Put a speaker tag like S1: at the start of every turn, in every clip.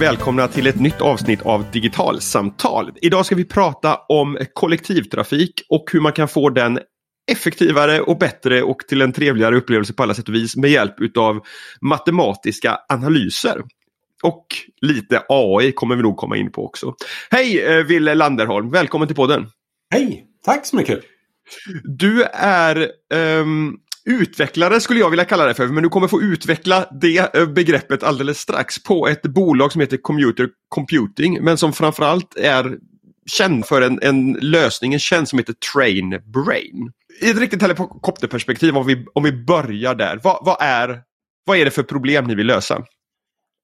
S1: och välkomna till ett nytt avsnitt av Digitalsamtal. Idag ska vi prata om kollektivtrafik och hur man kan få den effektivare och bättre och till en trevligare upplevelse på alla sätt och vis med hjälp utav matematiska analyser. Och lite AI kommer vi nog komma in på också. Hej eh, Ville Landerholm, välkommen till podden!
S2: Hej, tack så mycket!
S1: Du är um, utvecklare skulle jag vilja kalla det för, men du kommer få utveckla det eh, begreppet alldeles strax på ett bolag som heter Commuter Computing, men som framförallt är känd för en, en lösning, en tjänst som heter Train Brain. I ett riktigt helikopterperspektiv, om vi, om vi börjar där, vad, vad, är, vad är det för problem ni vill lösa?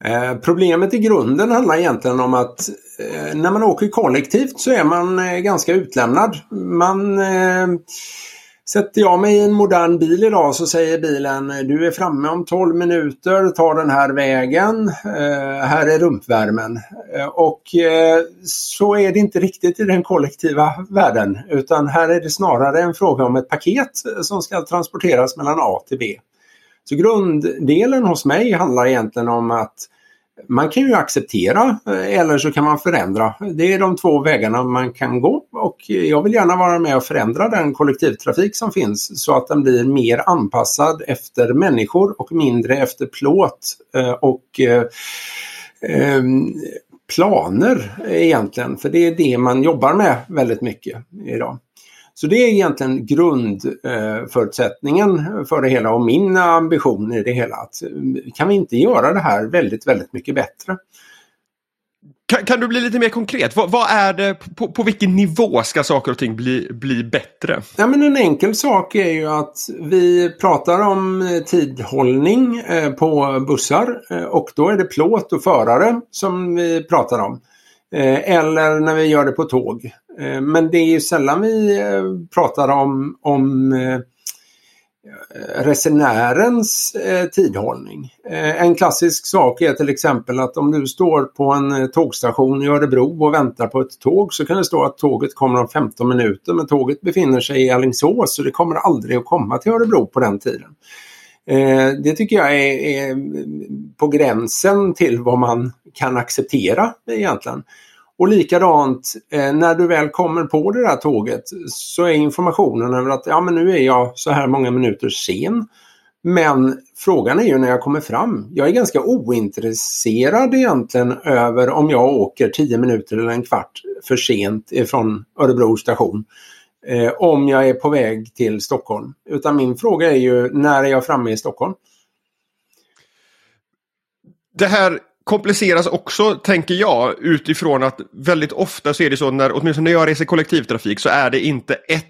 S2: Eh, problemet i grunden handlar egentligen om att eh, när man åker kollektivt så är man eh, ganska utlämnad. Man eh, Sätter jag mig i en modern bil idag så säger bilen du är framme om 12 minuter, ta den här vägen, eh, här är rumpvärmen. Eh, och eh, så är det inte riktigt i den kollektiva världen utan här är det snarare en fråga om ett paket som ska transporteras mellan A till B. Så grunddelen hos mig handlar egentligen om att man kan ju acceptera eh, eller så kan man förändra. Det är de två vägarna man kan gå och jag vill gärna vara med och förändra den kollektivtrafik som finns så att den blir mer anpassad efter människor och mindre efter plåt eh, och eh, ehm, planer egentligen. För det är det man jobbar med väldigt mycket idag. Så det är egentligen grundförutsättningen för det hela och min ambition i det hela. Att kan vi inte göra det här väldigt, väldigt mycket bättre?
S1: Kan, kan, du bli lite mer konkret? Vad, vad är det, på, på, vilken nivå ska saker och ting bli, bli bättre?
S2: Ja, men en enkel sak är ju att vi pratar om tidhållning eh, på bussar eh, och då är det plåt och förare som vi pratar om. Eh, eller när vi gör det på tåg. Eh, men det är ju sällan vi eh, pratar om, om eh, resenärens tidhållning. En klassisk sak är till exempel att om du står på en tågstation i Örebro och väntar på ett tåg så kan det stå att tåget kommer om 15 minuter men tåget befinner sig i Alingsås så det kommer aldrig att komma till Örebro på den tiden. Det tycker jag är, är på gränsen till vad man kan acceptera egentligen. Och likadant eh, när du väl kommer på det där tåget så är informationen över att ja men nu är jag så här många minuter sen. Men frågan är ju när jag kommer fram. Jag är ganska ointresserad egentligen över om jag åker 10 minuter eller en kvart för sent ifrån Örebro station. Eh, om jag är på väg till Stockholm. Utan min fråga är ju när är jag framme i Stockholm?
S1: Det här kompliceras också, tänker jag, utifrån att väldigt ofta så är det så när, åtminstone när jag reser kollektivtrafik så är det inte ett,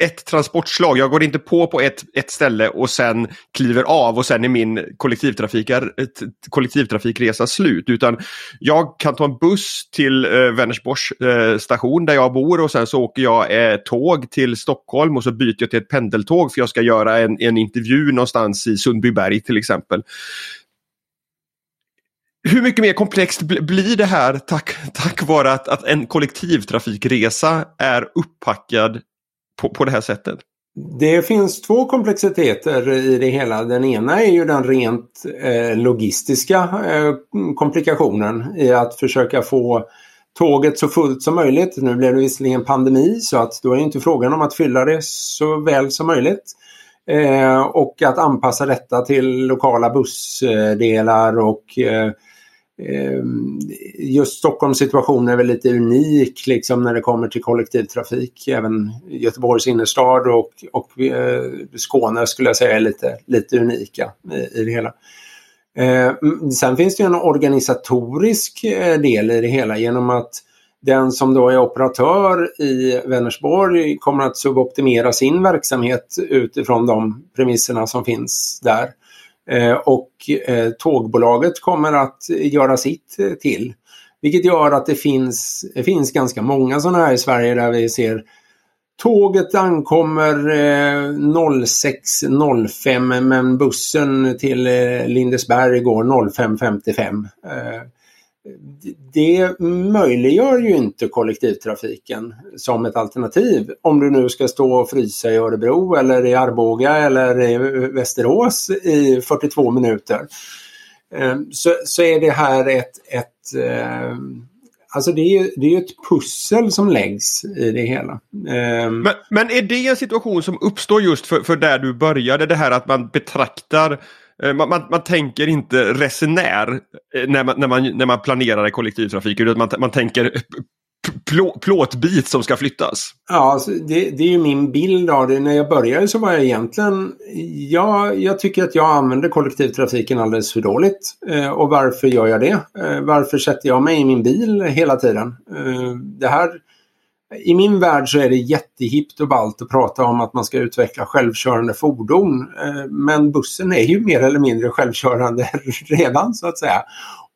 S1: ett transportslag. Jag går inte på på ett, ett ställe och sen kliver av och sen är min kollektivtrafik, kollektivtrafikresa slut. Utan jag kan ta en buss till eh, Vänersborgs eh, station där jag bor och sen så åker jag eh, tåg till Stockholm och så byter jag till ett pendeltåg för jag ska göra en, en intervju någonstans i Sundbyberg till exempel hur mycket mer komplext blir det här tack, tack vare att, att en kollektivtrafikresa är upppackad på, på det här sättet?
S2: Det finns två komplexiteter i det hela. Den ena är ju den rent eh, logistiska eh, komplikationen i att försöka få tåget så fullt som möjligt. Nu blev det visserligen pandemi så att då är det inte frågan om att fylla det så väl som möjligt. Eh, och att anpassa detta till lokala bussdelar och eh, Ehm, just Stockholms situation är väl lite unik liksom när det kommer till kollektivtrafik. Även Göteborgs innerstad och, och eh, Skåne skulle jag säga är lite, lite unika i, i det hela. Ehm, sen finns det en organisatorisk eh, del i det hela genom att den som då är operatör i Vänersborg kommer att suboptimera sin verksamhet utifrån de premisserna som finns där. Eh, och eh, tågbolaget kommer att göra sitt eh, till. Vilket gör att det finns, det finns ganska många sådana här i Sverige där vi ser Tåget ankommer 06.05 men bussen till Lindesberg går 05.55 det möjliggör ju inte kollektivtrafiken som ett alternativ. Om du nu ska stå och frysa i Örebro eller i Arboga eller i Västerås i 42 minuter. Ehm, så, så är det här ett, ett eh, Alltså det är, det är ett pussel som läggs i det hela.
S1: Ehm, men, men är det en situation som uppstår just för, för där du började? Det här att man betraktar Eh, man, man, man, tänker inte resenär eh, när man, när man, när man planerar kollektivtrafik utan man, man tänker plå, plåtbit som ska flyttas.
S2: Ja, alltså, det, det, är ju min bild av det. När jag började så var jag egentligen... Ja, jag tycker att jag använder kollektivtrafiken alldeles för dåligt. Eh, och varför gör jag det? Eh, varför sätter jag mig i min bil hela tiden? Eh, det här... I min värld så är det jättehippt och ballt att prata om att man ska utveckla självkörande fordon. Eh, men bussen är ju mer eller mindre självkörande redan så att säga.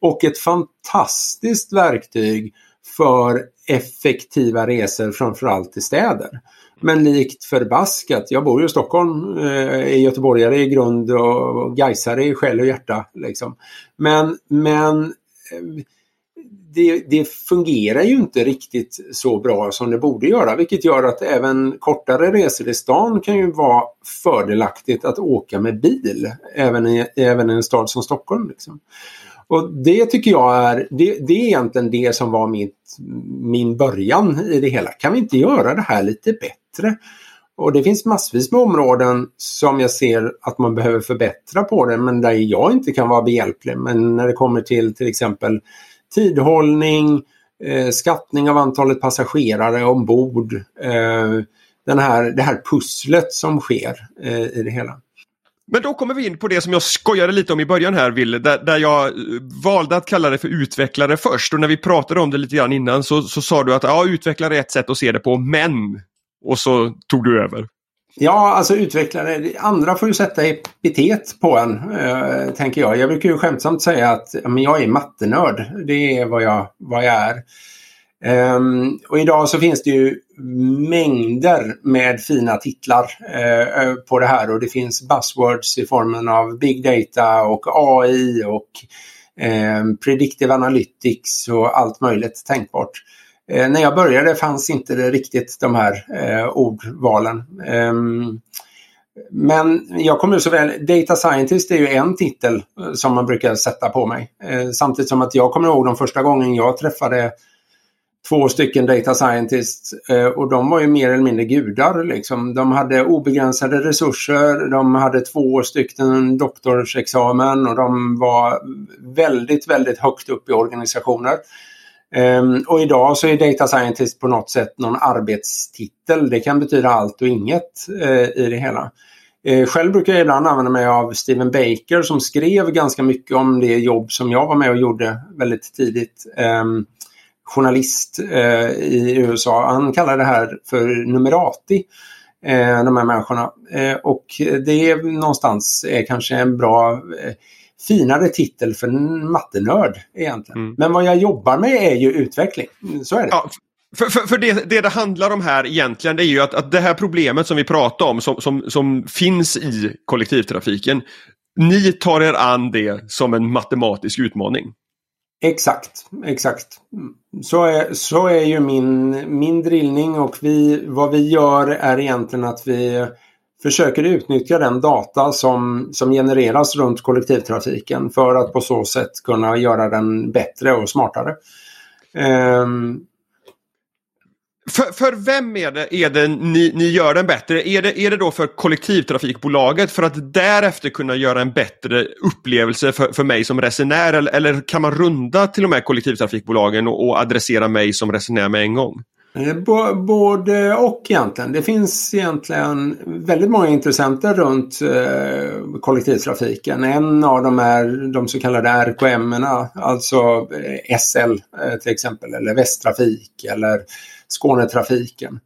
S2: Och ett fantastiskt verktyg för effektiva resor framförallt i städer. Men likt förbaskat, jag bor ju i Stockholm, eh, är göteborgare i grund och gaisare i själ och hjärta. Liksom. Men, men eh, det, det, fungerar ju inte riktigt så bra som det borde göra vilket gör att även kortare resor i stan kan ju vara fördelaktigt att åka med bil även i, även i en stad som Stockholm. Liksom. Och det tycker jag är, det, det är egentligen det som var mitt, min början i det hela. Kan vi inte göra det här lite bättre? Och det finns massvis med områden som jag ser att man behöver förbättra på det men där jag inte kan vara behjälplig. Men när det kommer till till exempel tidhållning, eh, skattning av antalet passagerare ombord. Eh, den här, det här pusslet som sker eh, i det hela.
S1: Men då kommer vi in på det som jag skojade lite om i början här Ville, där, där jag eh, valde att kalla det för utvecklare först och när vi pratade om det lite grann innan så, så sa du att ja, utvecklare är ett sätt att se det på, men och så tog du över.
S2: Ja, alltså utvecklare, andra får ju sätta epitet på en, eh, tänker jag. Jag brukar ju skämtsamt säga att men jag är mattenörd. Det är vad jag, vad jag är. Um, och idag så finns det ju mängder med fina titlar uh, på det här och det finns buzzwords i formen av big data och AI och um, predictive analytics och allt möjligt tänkbart. Eh, när jag började fanns inte det riktigt de här eh, ordvalen. Um, men jag kommer så väl, Data Scientist är ju en titel eh, som man brukar sätta på mig. Eh, samtidigt som att jag kommer ihåg de första gången jag träffade två stycken data scientists eh, och de var ju mer eller mindre gudar. Liksom. De hade obegränsade resurser, de hade två stycken doktorsexamen och de var väldigt, väldigt högt upp i organisationer. Um, och idag så är Data Scientist på något sätt någon arbetstitel. Det kan betyda allt och inget uh, i det hela. Uh, själv brukar jag ibland använda mig av Steven Baker som skrev ganska mycket om det jobb som jag var med och gjorde väldigt tidigt. Um, journalist uh, i USA. Han kallar det här för numerati. De här människorna. Och det är någonstans är kanske en bra finare titel för en mattenörd egentligen. Mm. Men vad jag jobbar med är ju utveckling. Så är det. Ja,
S1: för, för, för det, det, det handlar om här egentligen det är ju att, att det här problemet som vi pratar om som, som, som finns i kollektivtrafiken. Ni tar er an det som en matematisk utmaning.
S2: Exakt, exakt. Så är, så är ju min, min drillning och vi, vad vi gör är egentligen att vi försöker utnyttja den data som, som genereras runt kollektivtrafiken för att på så sätt kunna göra den bättre och smartare. Um,
S1: för, för vem är det, är det ni, ni gör den bättre? Är det, är det då för kollektivtrafikbolaget för att därefter kunna göra en bättre upplevelse för, för mig som resenär? Eller, eller kan man runda till och med kollektivtrafikbolagen och, och adressera mig som resenär med en gång?
S2: Eh, B både och egentligen. Det finns egentligen väldigt många intressenter runt eh, kollektivtrafiken. En av dem är de så kallade RKM, alltså eh, SL eh, till exempel, eller Västtrafik eller Skånetrafiken.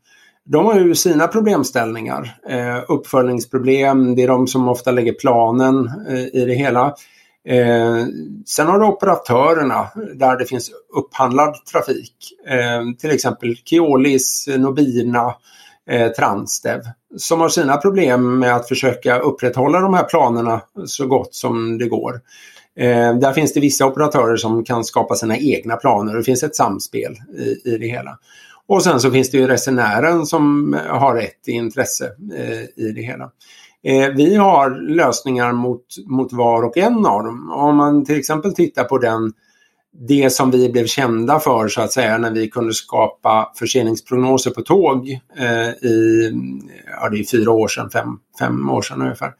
S2: De har ju sina problemställningar. Eh, uppföljningsproblem, det är de som ofta lägger planen eh, i det hela. Eh, sen har du operatörerna där det finns upphandlad trafik. Eh, till exempel Keolis, Nobina, eh, Transdev. Som har sina problem med att försöka upprätthålla de här planerna så gott som det går. Eh, där finns det vissa operatörer som kan skapa sina egna planer. Det finns ett samspel i, i det hela. Och sen så finns det ju resenären som har rätt intresse eh, i det hela. Eh, vi har lösningar mot, mot var och en av dem. Om man till exempel tittar på den det som vi blev kända för så att säga när vi kunde skapa förseningsprognoser på tåg eh, i ja, det är fyra år sedan, fem, fem år sedan ungefär.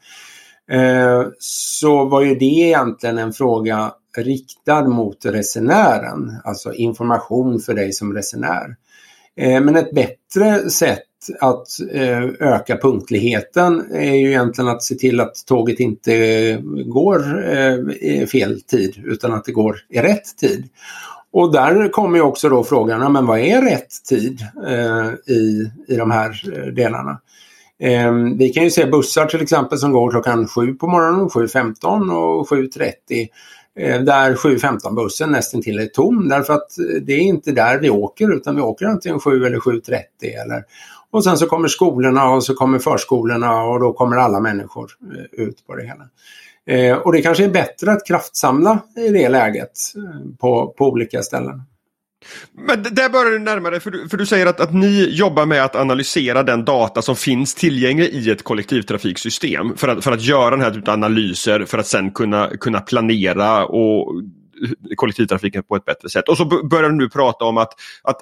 S2: Eh, så var ju det egentligen en fråga riktad mot resenären, alltså information för dig som resenär. Eh, men ett bättre sätt att eh, öka punktligheten är ju egentligen att se till att tåget inte går eh, i fel tid utan att det går i rätt tid. Och där kommer ju också då frågan, men vad är rätt tid eh, i, i de här delarna? Ehm, vi kan ju se bussar till exempel som går klockan 7 på morgonen, 7.15 och 7.30 där 7.15 bussen nästan till är tom därför att det är inte där vi åker utan vi åker antingen 7 eller 7.30 eller och sen så kommer skolorna och så kommer förskolorna och då kommer alla människor eh, ut på det hela. Eh, och det kanske är bättre att kraftsamla i det läget eh, på, på olika ställen.
S1: Men där börjar du närma dig, för du, för du säger att, att ni jobbar med att analysera den data som finns tillgänglig i ett kollektivtrafiksystem för att, för att göra den här typen av analyser för att sen kunna, kunna planera och eh, kollektivtrafiken på ett bättre sätt. Och så börjar du nu prata om att, att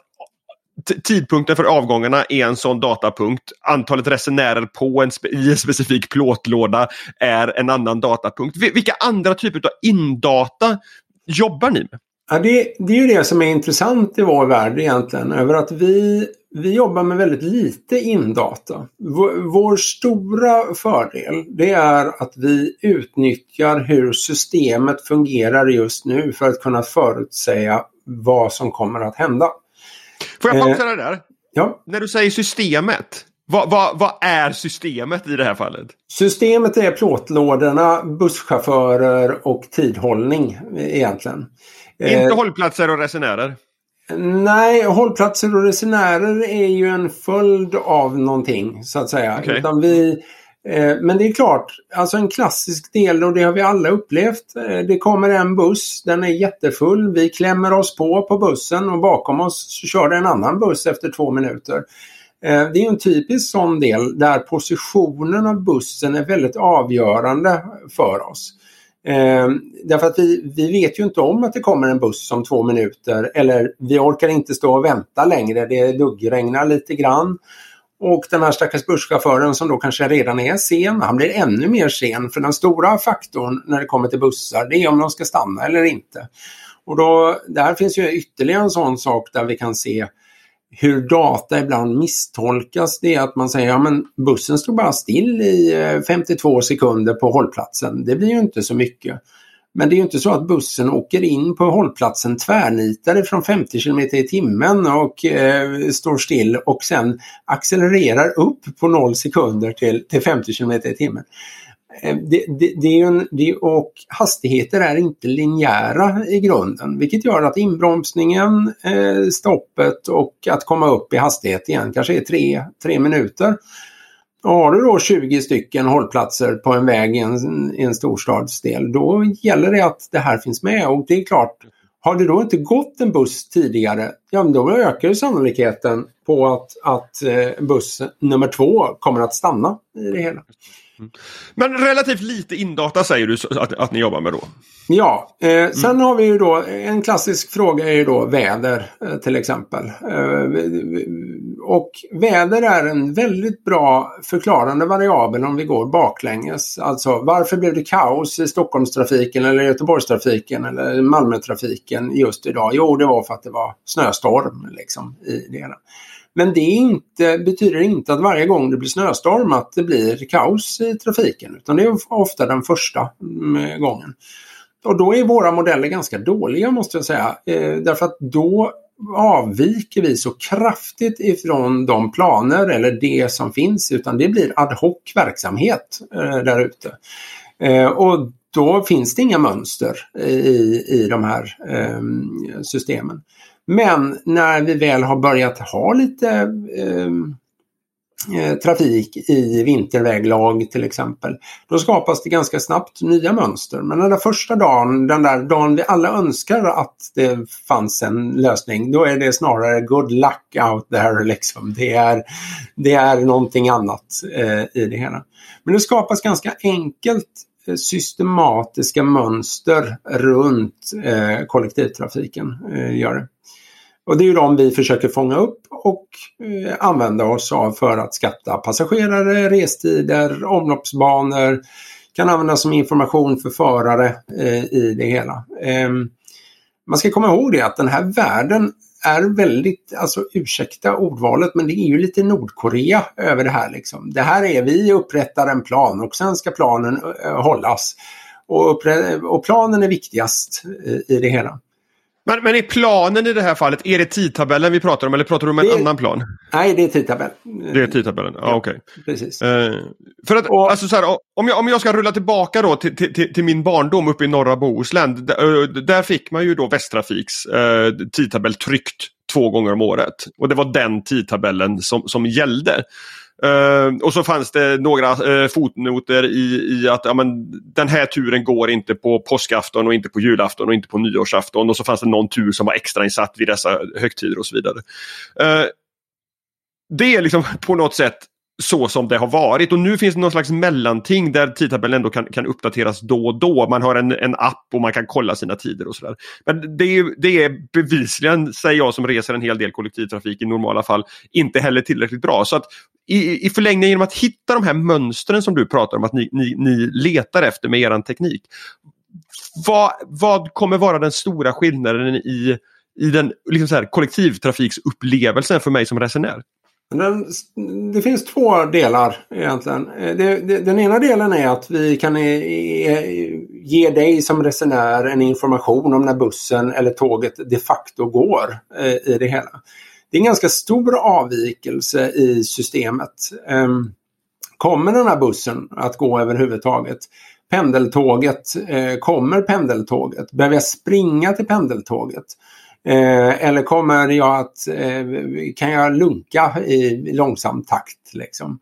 S1: tidpunkten för avgångarna är en sån datapunkt. Antalet resenärer på en i en specifik plåtlåda är en annan datapunkt. Vilka andra typer av indata jobbar ni med?
S2: Ja, det, det är ju det som är intressant i vår värld egentligen. Över att vi, vi jobbar med väldigt lite indata. Vår, vår stora fördel det är att vi utnyttjar hur systemet fungerar just nu för att kunna förutsäga vad som kommer att hända.
S1: Får jag pausa eh, där?
S2: Ja.
S1: När du säger systemet, vad, vad, vad, är systemet i det här fallet?
S2: Systemet är plåtlådorna, busschaufförer och tidhållning egentligen.
S1: Inte eh, hållplatser och resenärer?
S2: Nej, hållplatser och resenärer är ju en följd av någonting så att säga. Okay. Utan vi, eh, Eh, men det är klart, alltså en klassisk del och det har vi alla upplevt. Eh, det kommer en buss, den är jättefull. Vi klämmer oss på på bussen och bakom oss så kör det en annan buss efter två minuter. Eh, det är en typisk sån del där positionen av bussen är väldigt avgörande för oss. Eh, därför att vi, vi vet ju inte om att det kommer en buss om två minuter eller vi orkar inte stå och vänta längre. Det duggregnar lite grann. Och den här stackars busschauffören som då kanske redan är sen, han blir ännu mer sen. För den stora faktorn när det kommer till bussar, det är om de ska stanna eller inte. Och då, där finns ju ytterligare en sån sak där vi kan se hur data ibland misstolkas det är att man säger ja men bussen stod bara still i eh, 52 sekunder på hållplatsen. Det blir ju inte så mycket. Men det är ju inte så att bussen åker in på hållplatsen tvärnitade från 50 km i timmen och eh, står still och sen accelererar upp på 0 sekunder till, till 50 km i timmen. Eh, det, det, det är en, det, och hastigheter är inte linjära i grunden vilket gör att inbromsningen, eh, stoppet och att komma upp i hastighet igen kanske är tre, tre minuter. Och har du då 20 stycken hållplatser på en väg i en, i en storstadsdel då gäller det att det här finns med och det är klart har det då inte gått en buss tidigare, ja då ökar sannolikheten på att, att eh, buss nummer två kommer att stanna i det hela.
S1: Men relativt lite indata säger du att, att ni jobbar med då?
S2: Ja, eh, sen mm. har vi ju då en klassisk fråga är ju då väder eh, till exempel. Eh, och väder är en väldigt bra förklarande variabel om vi går baklänges. Alltså varför blev det kaos i Stockholmstrafiken eller Göteborgstrafiken eller Malmötrafiken just idag? Jo, det var för att det var snöstorm liksom i det hela. Men det inte, betyder inte att varje gång det blir snöstorm att det blir kaos i trafiken. Utan det är ofta den första mm, gången. Och då är våra modeller ganska dåliga måste jag säga. Eh, därför att då avviker vi så kraftigt ifrån de planer eller det som finns utan det blir ad hoc verksamhet eh, där ute. Eh, och då finns det inga mönster i, i de här eh, systemen. Men när vi väl har börjat ha lite eh, Eh, trafik i vinterväglag till exempel. Då skapas det ganska snabbt nya mönster. Men den där första dagen, den där dagen vi alla önskar att det fanns en lösning, då är det snarare good luck out there. Liksom. Det, är, det är någonting annat eh, i det hela. Men det skapas ganska enkelt eh, systematiska mönster runt eh, kollektivtrafiken. Eh, gör det. Och det är ju de vi försöker fånga upp och eh, använda oss av för att skatta passagerare, restider, omloppsbanor. Kan användas som information för förare eh, i det hela. Eh, man ska komma ihåg det att den här världen är väldigt, alltså ursäkta ordvalet, men det är ju lite Nordkorea över det här. Liksom. Det här är vi upprättar en plan och sen ska planen eh, hållas. Och, och planen är viktigast eh, i det hela.
S1: Men, men är planen i det här fallet, är det tidtabellen vi pratar om eller pratar du om en
S2: Det-
S1: annan plan?
S2: Nej, det är tidtabell.
S1: Det är tidtabellen, ja, okej.
S2: Precis.
S1: Eh, för att,
S2: Och-
S1: alltså så här, om, jag, om jag ska rulla tillbaka då till, till, till, min barndom uppe i norra Bohuslän. eh, Där fick man ju då Västtrafiks eh, tidtabell tryckt två gånger om året. Och det var den tidtabellen som, som gällde. Uh, och så fanns det några uh, fotnoter i, i att ja, men, den här turen går inte på påskafton och inte på julafton och inte på nyårsafton. Och så fanns det någon tur som var extrainsatt vid dessa högtider och så vidare. Uh, det är liksom på något sätt så som det har varit och nu finns det någon slags mellanting där tidtabellen ändå kan, kan uppdateras då och då. Man har en, en app och man kan kolla sina tider och sådär. Men det är, det är bevisligen, säger jag som reser en hel del kollektivtrafik i normala fall, inte heller tillräckligt bra. Så att i, i förlängningen genom att hitta de här mönstren som du pratar om att ni, ni, ni letar efter med er teknik. Vad, vad kommer vara den stora skillnaden i, i den liksom så här, kollektivtrafiksupplevelsen för mig som resenär?
S2: Den, det finns två delar egentligen. Eh, det, det, den ena delen är att vi kan e, e, ge dig som resenär en information om när bussen eller tåget de facto går e, i det hela. Det är en ganska stor avvikelse i systemet. Ehm, kommer den här bussen att gå överhuvudtaget? Pendeltåget, eh, kommer pendeltåget? Behöver jag springa till pendeltåget? Eh, eller kommer jag att, eh, kan jag lunka i långsam takt? Liksom?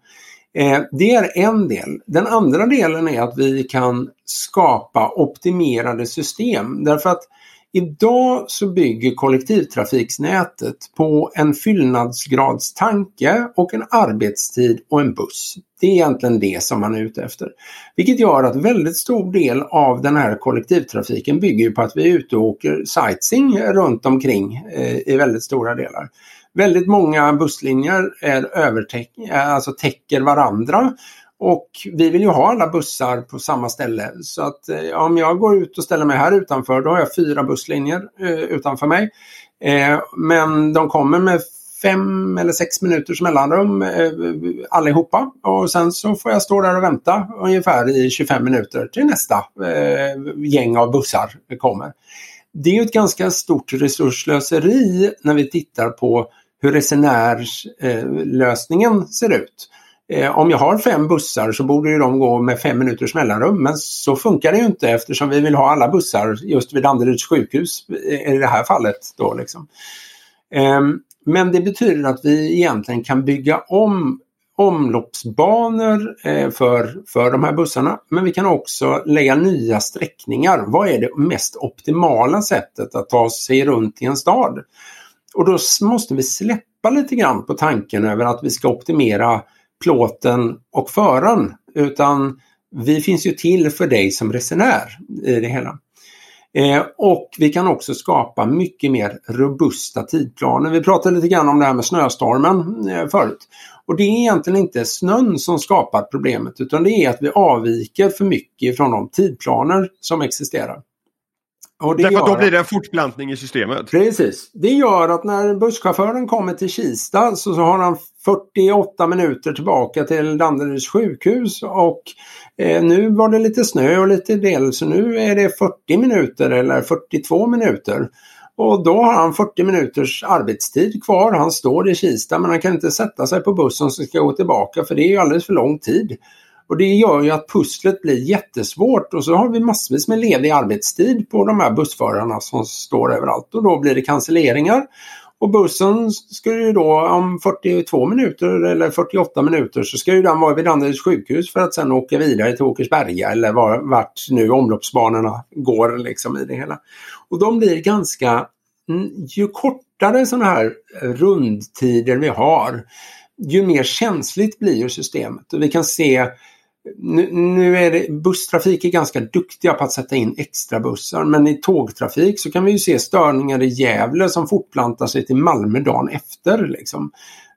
S2: Det är en del. Den andra delen är att vi kan skapa optimerade system. Därför att idag så bygger kollektivtrafiksnätet på en fyllnadsgradstanke och en arbetstid och en buss. Det är egentligen det som man är ute efter. Vilket gör att väldigt stor del av den här kollektivtrafiken bygger på att vi är ute och åker sightseeing runt omkring eh, i väldigt stora delar. Väldigt många busslinjer är övertäck, eh, alltså täcker varandra och vi vill ju ha alla bussar på samma ställe. Så att eh, om jag går ut och ställer mig här utanför då har jag fyra busslinjer eh, utanför mig. Eh, men de kommer med fem eller sex minuters mellanrum eh, allihopa. Och sen så får jag stå där och vänta ungefär i 25 minuter till nästa eh, gäng av bussar kommer. Det är ju ett ganska stort resursslöseri när vi tittar på hur resenärslösningen ser ut. Eh, om jag har fem bussar så borde ju de gå med fem minuters mellanrum men så funkar det ju inte eftersom vi vill ha alla bussar just vid Danderyds sjukhus eh, i det här fallet. Då, liksom. eh, Men det betyder att vi egentligen kan bygga om omloppsbanor eh, för, för de här bussarna. Men vi kan också lägga nya sträckningar. Vad är det mest optimala sättet att ta sig runt i en stad? Och då måste vi släppa lite grann på tanken över att vi ska optimera plåten och föraren. Utan vi finns ju till för dig som resenär i det hela. Eh, och vi kan också skapa mycket mer robusta tidplaner. Vi pratade lite grann om det här med snöstormen eh, förut. Och det är egentligen inte snön som skapar problemet utan det är att vi avviker för mycket från de tidplaner som existerar. Och det
S1: Därför att då blir det en fortplantning i systemet.
S2: Precis. Det gör att när busschauffören kommer till Kista så har han 48 minuter tillbaka till Danderyds sjukhus och eh, nu var det lite snö och lite del så nu är det 40 minuter eller 42 minuter. Och då har han 40 minuters arbetstid kvar. Han står i Kista men han kan inte sätta sig på bussen som ska gå tillbaka för det är ju alldeles för lång tid. Och det gör ju att pusslet blir jättesvårt och så har vi massvis med ledig arbetstid på de här bussförarna som står överallt och då blir det cancelleringar. Och bussen skulle ju då om 42 minuter eller 48 minuter så ska ju den vara vid Danderyds sjukhus för att sen åka vidare till Åkersberga eller var, vart nu omloppsbanorna går liksom i det hela. Och de blir ganska, mm, ju kortare sådana här rundtider vi har, ju mer känsligt blir ju systemet. Och vi kan se nu, nu, är det, busstrafik är ganska duktiga på att sätta in extra bussar men i tågtrafik så kan vi ju se störningar i Gävle som fortplantar sig till Malmö dagen efter. Liksom.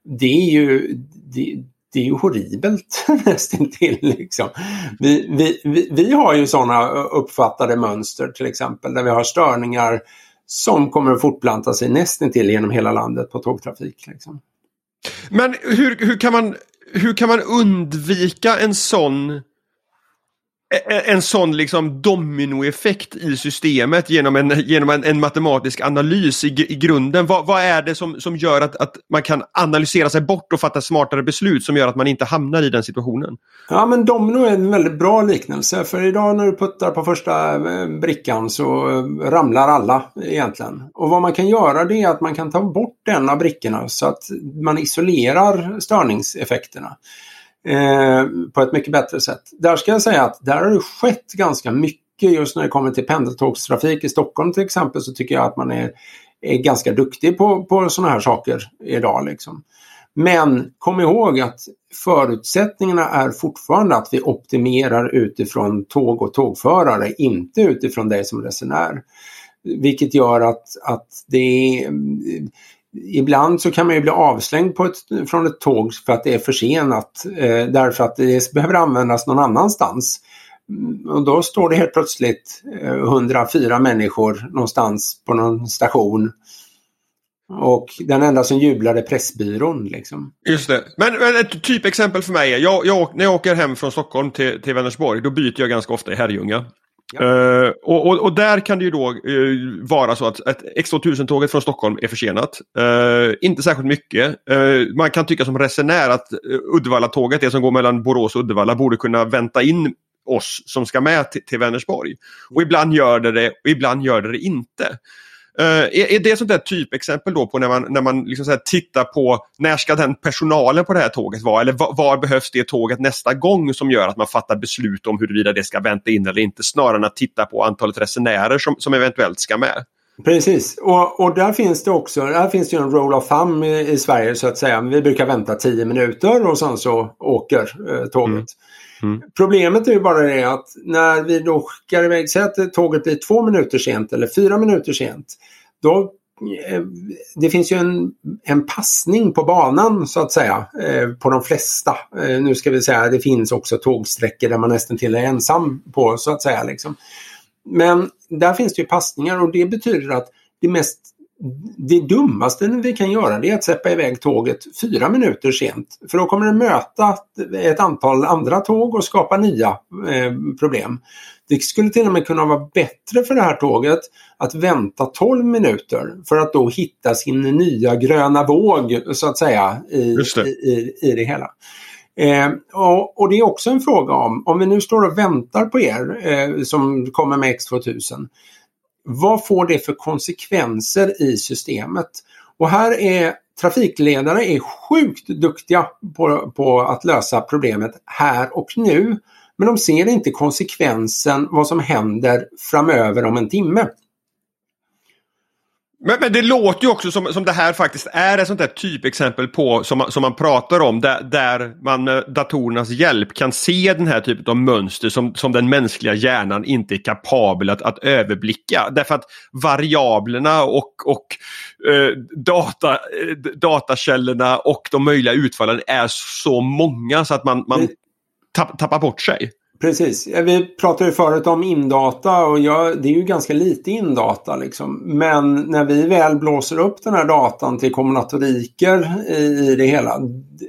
S2: Det är ju det, det är ju horribelt nästintill. Liksom. Vi, vi, vi, vi har ju sådana uppfattade mönster till exempel där vi har störningar som kommer att fortplanta sig nästintill genom hela landet på tågtrafik. Liksom.
S1: Men hur, hur kan man hur kan man undvika en sån Eh, eh, en sån liksom dominoeffekt i systemet genom en, genom en, en matematisk analys i, i grunden. Vad, vad, är det som, som gör att, att man kan analysera sig bort och fatta smartare beslut som gör att man inte hamnar i den situationen?
S2: Ja men domino är en väldigt bra liknelse för idag när du puttar på första eh, brickan så ramlar alla egentligen. Och vad man kan göra det är att man kan ta bort en av brickorna så att man isolerar störningseffekterna eh, på ett mycket bättre sätt. Där ska jag säga att där har det skett ganska mycket just när det kommer till pendeltågstrafik i Stockholm till exempel så tycker jag att man är, är ganska duktig på, på sådana här saker idag. Liksom. Men kom ihåg att förutsättningarna är fortfarande att vi optimerar utifrån tåg och tågförare, inte utifrån dig som resenär. Vilket gör att, att det är Ibland så kan man ju bli avslängd på ett, från ett tåg för att det är försenat eh, därför att det behöver användas någon annanstans. Mm, och då står det helt plötsligt eh, 104 människor någonstans på någon station. Och den enda som jublar är Pressbyrån. Liksom.
S1: Just det. Men, men ett typexempel för mig är, jag, jag, när jag åker hem från Stockholm till, till Vänersborg, då byter jag ganska ofta i Herrljunga. Ja. Uh, och, och, och, där kan det ju då uh, vara så att, att X2000-tåget från Stockholm är försenat. Uh, inte särskilt mycket. man kan tycka som resenär att Uddevalla-tåget, det som går mellan Borås och Uddevalla, borde kunna vänta in oss som ska med till, till Vänersborg. Och ibland gör det det och ibland gör det det inte. Uh, är, är det sånt där typexempel då på när man, när man liksom så tittar på när ska den personalen på det här tåget vara? Eller var, var, behövs det tåget nästa gång som gör att man fattar beslut om huruvida det ska vänta in eller inte snarare än att titta på antalet resenärer som, som eventuellt ska med?
S2: Precis och, och där finns det också, där finns det en roll of thumb i, i, Sverige så att säga. Vi brukar vänta 10 minuter och sen så åker eh, tåget. Mm. Mm. Problemet är ju bara det att när vi då skickar iväg, säg att tåget blir två minuter sent eller fyra minuter sent. Då, eh, det finns ju en, en passning på banan så att säga eh, på de flesta. Eh, nu ska vi säga det finns också tågsträckor där man nästan till är ensam på så att säga. Liksom. Men där finns det ju passningar och det betyder att det mest det dummaste vi kan göra det är att släppa iväg tåget fyra minuter sent. För då kommer det möta ett antal andra tåg och skapa nya eh, problem. Det skulle till och med kunna vara bättre för det här tåget att vänta 12 minuter för att då hitta sin nya gröna våg så att säga i det, i, i, det hela. Eh, och, och, det är också en fråga om, om vi nu står och väntar på er eh, som kommer med X2000 vad får det för konsekvenser i systemet? Och här är trafikledare är sjukt duktiga på, på att lösa problemet här och nu. Men de ser inte konsekvensen vad som händer framöver om en timme.
S1: Men, men, det låter ju också som, som det här faktiskt är ett sånt där typexempel på som, som man pratar om där, där man med datorernas hjälp kan se den här typen av mönster som, som den mänskliga hjärnan inte är kapabel att, att överblicka. Därför att variablerna och, och eh, data, eh, datakällorna och de möjliga utfallen är så många så att man, man tapp, tappar bort sig.
S2: Precis. Vi pratade ju förut om indata och jag, det är ju ganska lite indata. Liksom. Men när vi väl blåser upp den här datan till kombinatoriker i, i det hela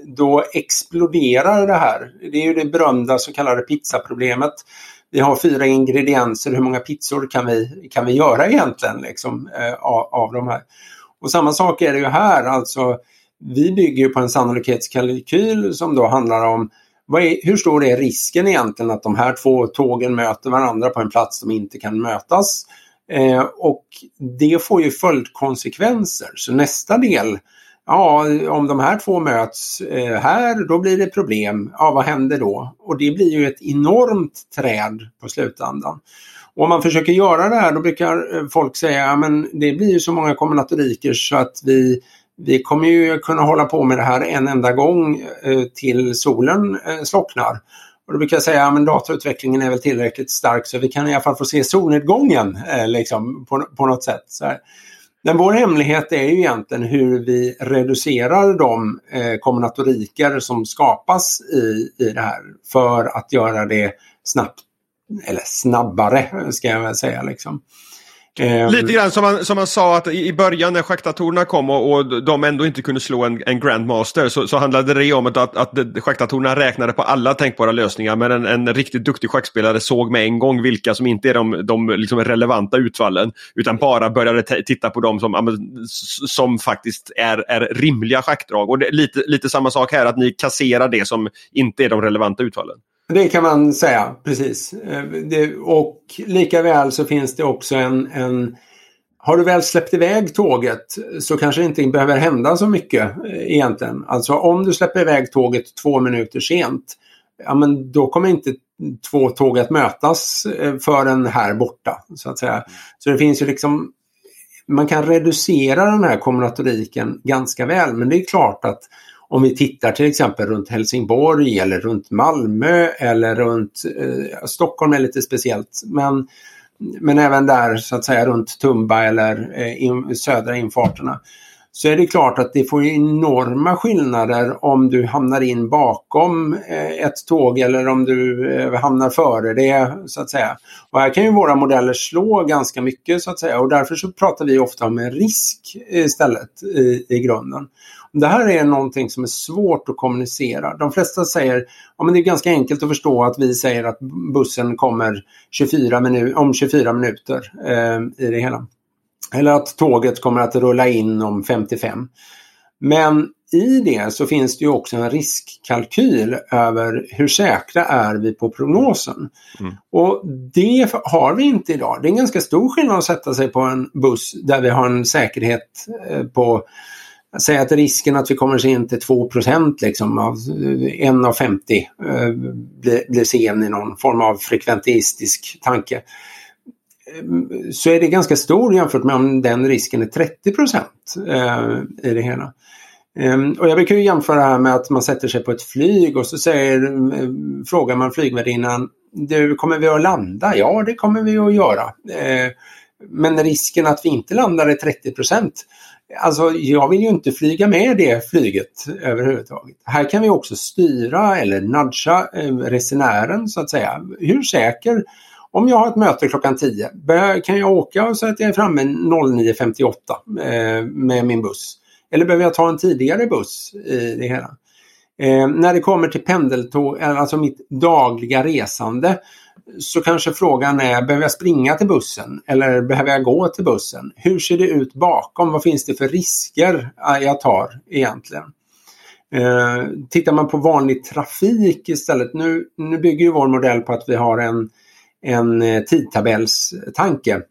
S2: då exploderar det här. Det är ju det berömda så kallade pizzaproblemet. Vi har fyra ingredienser, hur många pizzor kan vi, kan vi göra egentligen liksom, eh, av, av de här? Och samma sak är det ju här, alltså vi bygger på en sannolikhetskalkyl som då handlar om är, hur stor är risken egentligen att de här två tågen möter varandra på en plats som inte kan mötas? Eh, och det får ju följdkonsekvenser. Så nästa del, ja om de här två möts eh, här då blir det problem. Ja vad händer då? Och det blir ju ett enormt träd på slutändan. Och om man försöker göra det här då brukar eh, folk säga men det blir ju så många kombinatoriker så att vi vi kommer ju kunna hålla på med det här en enda gång eh, till solen eh, slocknar. Och då brukar jag säga att datautvecklingen är väl tillräckligt stark så vi kan i alla fall få se solnedgången eh, liksom, på, på något sätt. Så Men vår hemlighet är ju egentligen hur vi reducerar de eh, kombinatoriker som skapas i, i det här för att göra det snabbt, eller snabbare ska jag väl säga. Liksom.
S1: Eh, Lite grann som man, som man sa att i början när schackdatorerna kom och, och de ändå inte kunde slå en, en Grandmaster så, så handlade det om att, att, att schackdatorerna räknade på alla tänkbara lösningar men en, en riktigt duktig schackspelare såg med en gång vilka som inte är de, de liksom relevanta utfallen utan bara började titta på dem som, som faktiskt är, är rimliga schackdrag. Och det, lite, lite samma sak här att ni kasserar det som inte är de relevanta utfallen.
S2: Det kan man säga, precis. Eh, det, och lika väl så finns det också en, en har du väl släppt iväg tåget så kanske det inte behöver hända så mycket eh, egentligen. Alltså om du släpper iväg tåget två minuter sent, ja men då kommer inte två tåg att mötas eh, förrän här borta. Så att säga. Så det finns ju liksom, man kan reducera den här kombinatoriken ganska väl men det är klart att om vi tittar till exempel runt Helsingborg eller runt Malmö eller runt eh, Stockholm är lite speciellt. Men, men även där så att säga runt Tumba eller eh, in, södra infarterna. Så är det klart att det får enorma skillnader om du hamnar in bakom eh, ett tåg eller om du eh, hamnar före det så att säga. Och här kan ju våra modeller slå ganska mycket så att säga och därför så pratar vi ofta om en risk istället i, i grunden. Det här är någonting som är svårt att kommunicera. De flesta säger ja, men det är ganska enkelt att förstå att vi säger att bussen kommer 24 minu om 24 minuter eh, i det hela. Eller att tåget kommer att rulla in om 55. Men i det så finns det ju också en riskkalkyl över hur säkra är vi på prognosen. Mm. Och det har vi inte idag. Det är en ganska stor skillnad att sätta sig på en buss där vi har en säkerhet eh, på Säg att risken att vi kommer se in till 2 liksom av en av 50 eh, blir, blir sen i någon form av frekventistisk tanke. Ehm, så är det ganska stor jämfört med om den risken är 30 eh, i det hela. Ehm, och jag brukar ju jämföra det här med att man sätter sig på ett flyg och så säger, ehm, frågar man flygvärdinnan du, kommer vi att landa? Ja, det kommer vi att göra. Men risken att vi inte landar är 30 procent. Alltså jag vill ju inte flyga med det flyget överhuvudtaget. Här kan vi också styra eller nudga eh, resenären så att säga. Hur säker om jag har ett möte klockan 10, kan jag åka så att jag är framme 09.58 eh, med min buss? Eller behöver jag ta en tidigare buss i det hela? Eh, när det kommer till pendeltåg, eh, alltså mitt dagliga resande, så kanske frågan är, behöver jag springa till bussen eller behöver jag gå till bussen? Hur ser det ut bakom? Vad finns det för risker eh, jag tar egentligen? Eh, tittar man på vanlig trafik istället, nu, nu bygger ju vår modell på att vi har en, en eh, tidtabellstanke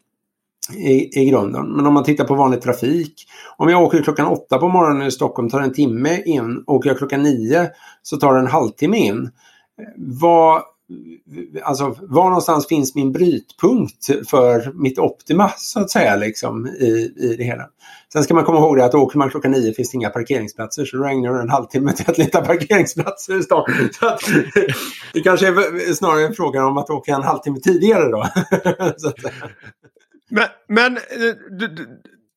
S2: i, i grunden. Men om man tittar på vanlig trafik. Om jag åker klockan åtta på morgonen i Stockholm tar det en timme in. Åker jag klockan nio så tar det en halvtimme in. Eh, vad, alltså, var någonstans finns min brytpunkt för mitt optima så att säga liksom, i, i det hela. Sen ska man komma ihåg det att åker man klockan nio finns det inga parkeringsplatser så då ägnar du en halvtimme till att leta parkeringsplatser i stan. det kanske är snarare en fråga om att åka en halvtimme tidigare då.
S1: men, men eh,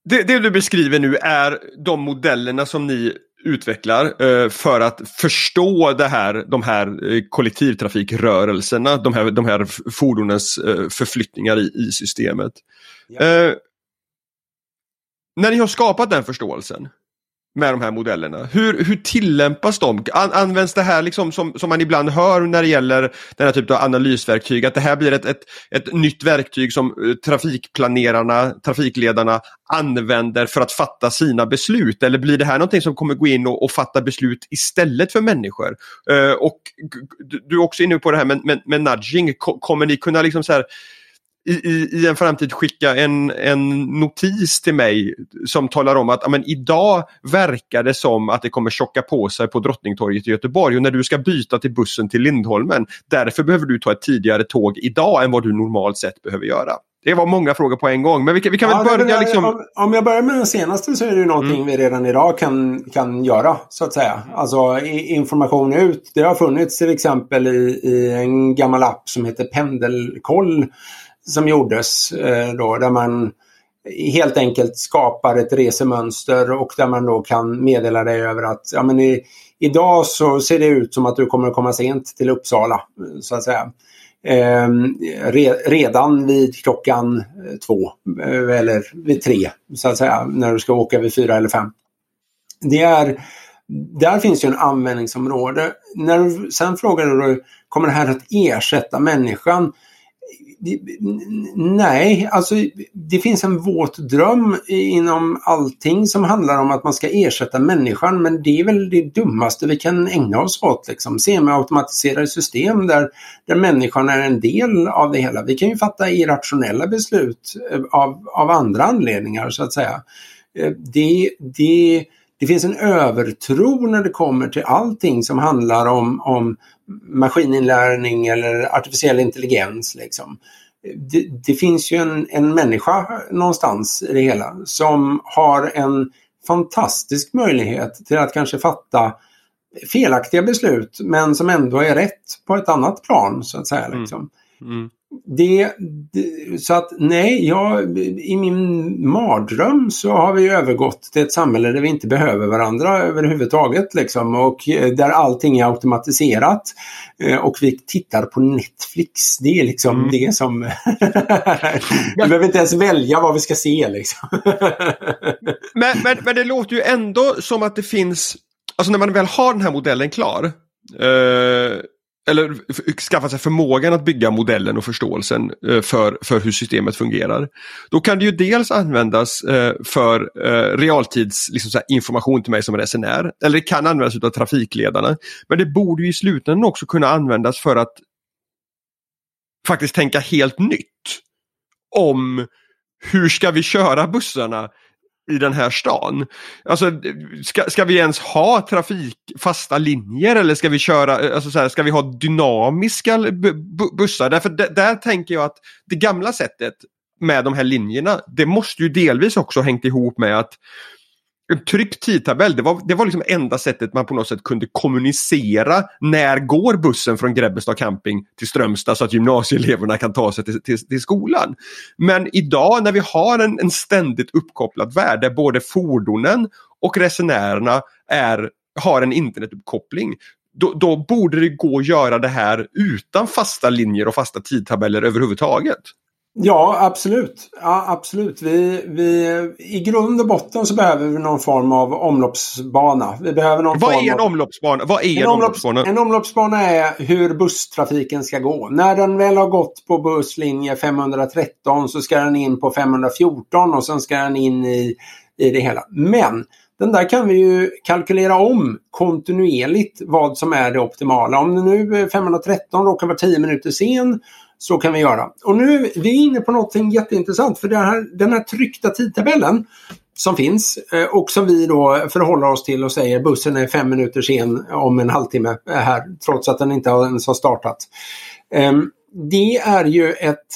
S1: det, det du beskriver nu är de modellerna som ni utvecklar eh, för att förstå det här, de här eh, kollektivtrafikrörelserna, de här, de här fordonens eh, förflyttningar i, i systemet. Ja. Eh, när ni har skapat den förståelsen, med de här modellerna. Hur, hur tillämpas de? An, används det här liksom som, som man ibland hör när det gäller den här typen av analysverktyg, att det här blir ett, ett, ett nytt verktyg som eh, trafikplanerarna, trafikledarna använder för att fatta sina beslut? Eller blir det här någonting som kommer gå in och, och fatta beslut istället för människor? Uh, och du är också inne på det här med, med, med nudging, kommer ni kunna liksom så här i, i, i en framtid skicka en, en notis till mig som talar om att amen, idag verkar det som att det kommer tjocka på sig på Drottningtorget i Göteborg och när du ska byta till bussen till Lindholmen därför behöver du ta ett tidigare tåg idag än vad du normalt sett behöver göra. Det var många frågor på en gång, men vi kan, vi kan ja, väl börja liksom...
S2: Om, om, jag börjar med den senaste så är det ju någonting mm. vi redan idag kan, kan göra, så att säga. Alltså information ut. Det har funnits till exempel i, i en gammal app som heter Pendelkoll som gjordes eh, då, där man helt enkelt skapar ett resemönster och där man då kan meddela dig över att ja, men i, idag så ser det ut som att du kommer att komma sent till Uppsala, eh, så att säga. Eh, re, redan vid klockan eh, två eh, eller vid tre, så att säga, när du ska åka vid fyra eller fem. Det är, där finns ju en användningsområde. När du sen frågar du, kommer det här att ersätta människan? Nej, alltså det finns en våt dröm inom allting som handlar om att man ska ersätta människan men det är väl det dummaste vi kan ägna oss åt. Liksom. med automatiserade system där, där människan är en del av det hela. Vi kan ju fatta irrationella beslut eh, av, av andra anledningar så att säga. Eh, det, det, det finns en övertro när det kommer till allting som handlar om, om maskininlärning eller artificiell intelligens. Liksom. Det, det, finns ju en, en människa någonstans i det hela som har en fantastisk möjlighet till att kanske fatta felaktiga beslut men som ändå är rätt på ett annat plan så att säga. Mm. Liksom. Mm. Mm det, det, så att nej, jag, i min mardröm så har vi övergått till ett samhälle där vi inte behöver varandra överhuvudtaget. Liksom, och eh, där allting är automatiserat. Eh, och vi tittar på Netflix. Det är liksom mm. det som... vi behöver inte ens välja vad vi ska se. Liksom.
S1: men, men, men det låter ju ändå som att det finns, alltså när man väl har den här modellen klar. Eh, eller skaffa sig förmågan att bygga modellen och förståelsen eh, för, för hur systemet fungerar. Då kan det ju dels användas eh, för realtidsinformation realtids liksom information till mig som resenär. Eller det kan användas av trafikledarna. Men det borde ju i slutändan också kunna användas för att faktiskt tänka helt nytt. Om hur ska vi köra bussarna i den här stan. Alltså, ska, ska vi ens ha trafikfasta linjer eller ska vi köra, alltså så här, ska vi ha dynamiska bussar? Därför där tänker jag att det gamla sättet med de här linjerna, det måste ju delvis också hängt ihop med att en tryckt tidtabell, det var, det var liksom enda sättet man på något sätt kunde kommunicera när går bussen från Grebbestad camping till Strömstad så att gymnasieeleverna kan ta sig till, till, till skolan. Men idag när vi har en, en ständigt uppkopplad värld där både fordonen och resenärerna är, har en internetuppkoppling då, då, borde det gå att göra det här utan fasta linjer och fasta tidtabeller överhuvudtaget.
S2: Ja, absolut. Ja, absolut. Vi, vi, I grund och botten så behöver vi någon form av omloppsbana. Vi behöver någon
S1: Vad
S2: form
S1: är en
S2: av...
S1: omloppsbana? Vad är en, en omloppsbana?
S2: En omloppsbana är hur busstrafiken ska gå. När den väl har gått på busslinje 513 så ska den in på 514 och sen ska den in i, i det hela. Men den där kan vi ju kalkylera om kontinuerligt vad som är det optimala. Om nu 513 råkar vara 10 minuter sen så kan vi göra. Och nu vi är vi inne på någonting jätteintressant för här, den här tryckta tidtabellen som finns eh, och som vi då förhåller oss till och säger bussen är fem minuter sen om en halvtimme eh, här trots att den inte ens har startat. Ehm, det är ju ett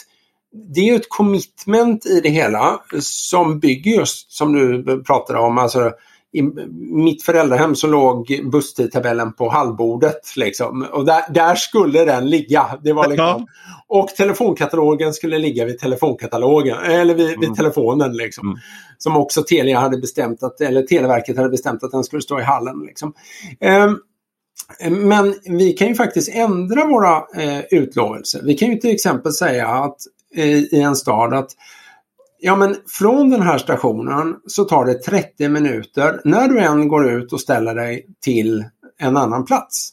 S2: det är ett commitment i det hela som bygger just som du pratade om, alltså i mitt föräldrahem så låg busstidtabellen på hallbordet. Liksom. Och där, där, skulle den ligga. Det var liksom. Och telefonkatalogen skulle ligga vid telefonkatalogen, eller vid, mm. vid telefonen. Liksom. Mm. Som också Telia hade bestämt att, eller Televerket hade bestämt att den skulle stå i hallen. Liksom. Um, men vi kan ju faktiskt ändra våra eh, utlovelser. Vi kan ju till exempel säga att eh, i en stad att Ja men från den här stationen så tar det 30 minuter när du än går ut och ställer dig till en annan plats.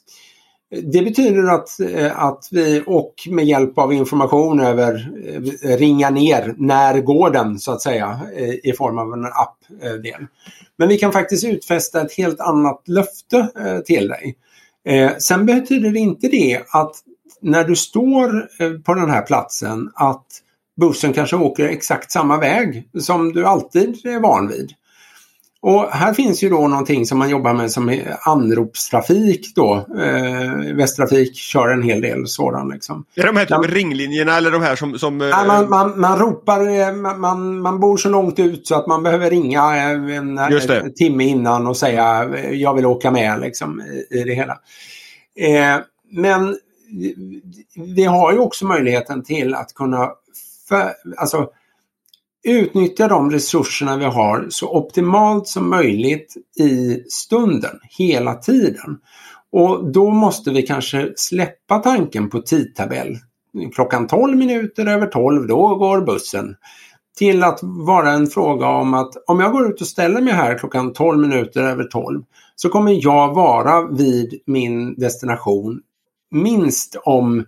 S2: Det betyder att, eh, att vi och med hjälp av information över eh, ringa ner när går den så att säga eh, i form av en appdel. Men vi kan faktiskt utfästa ett helt annat löfte till dig. Sen betyder det inte det att när du står på den här platsen att bussen kanske åker exakt samma väg som du alltid är van vid. Och här finns ju då någonting som man jobbar med som är anropstrafik då. Eh, Västtrafik kör en hel del sådan. Liksom.
S1: Är de här typ ringlinjerna eller de här som... som
S2: eh... ja, man, man, man ropar, eh, man, man bor så långt ut så att man behöver ringa en, en timme innan och säga jag vill åka med liksom, i, i det hela. Eh, men vi har ju också möjligheten till att kunna för, alltså, utnyttja de resurserna vi har så optimalt som möjligt i stunden, hela tiden. Och då måste vi kanske släppa tanken på tidtabell. Klockan 12 minuter över 12, då går bussen. Till att vara en fråga om att om jag går ut och ställer mig här klockan 12 minuter över 12 så kommer jag vara vid min destination minst om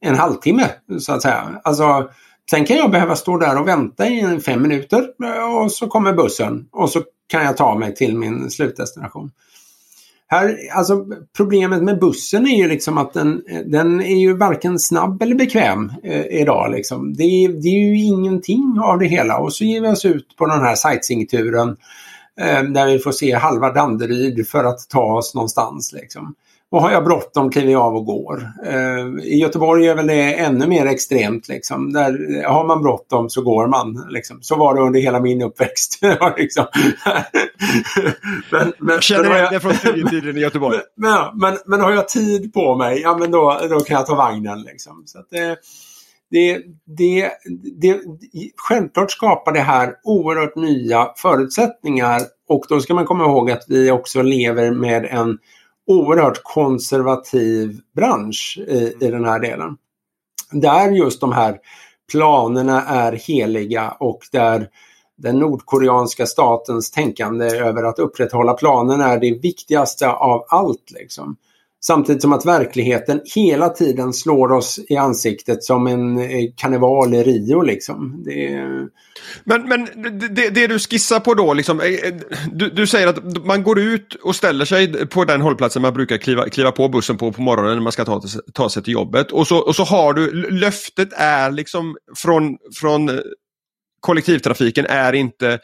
S2: en halvtimme så att säga. Alltså Sen kan jag behöva stå där och vänta i fem minuter eh, och så kommer bussen och så kan jag ta mig till min slutdestination. Här, alltså, problemet med bussen är ju liksom att den, eh, den är ju varken snabb eller bekväm eh, idag. Liksom. Det, det, är ju ingenting av det hela och så ger vi oss ut på den här sightseeingturen eh, där vi får se halva Danderyd för att ta oss någonstans. Liksom. Och har jag bråttom kliver jag av och går. Eh, I Göteborg är väl det ännu mer extremt. Liksom. Där har man bråttom så går man. Liksom. Så var det under hela min uppväxt. liksom.
S1: men, men, Känner men, jag, det från studietiden i Göteborg.
S2: Men, men, men, har jag tid på mig, ja men då, då kan jag ta vagnen. Liksom. Så att, det, det, det, det, självklart skapar det här oerhört nya förutsättningar och då ska man komma ihåg att vi också lever med en oerhört konservativ bransch i, i den här delen. Där just de här planerna är heliga och där den nordkoreanska statens tänkande över att upprätthålla planen är det viktigaste av allt. Liksom. Samtidigt som att verkligheten hela tiden slår oss i ansiktet som en eh, karneval i Rio. Liksom. Det...
S1: Men, men det, det, du skissar på då, liksom, eh, eh, du, du, säger att man går ut och ställer sig på den hållplatsen man brukar kliva, kliva på bussen på på morgonen när man ska ta, ta sig till jobbet. Och så, och så har du, löftet är liksom från, från kollektivtrafiken är inte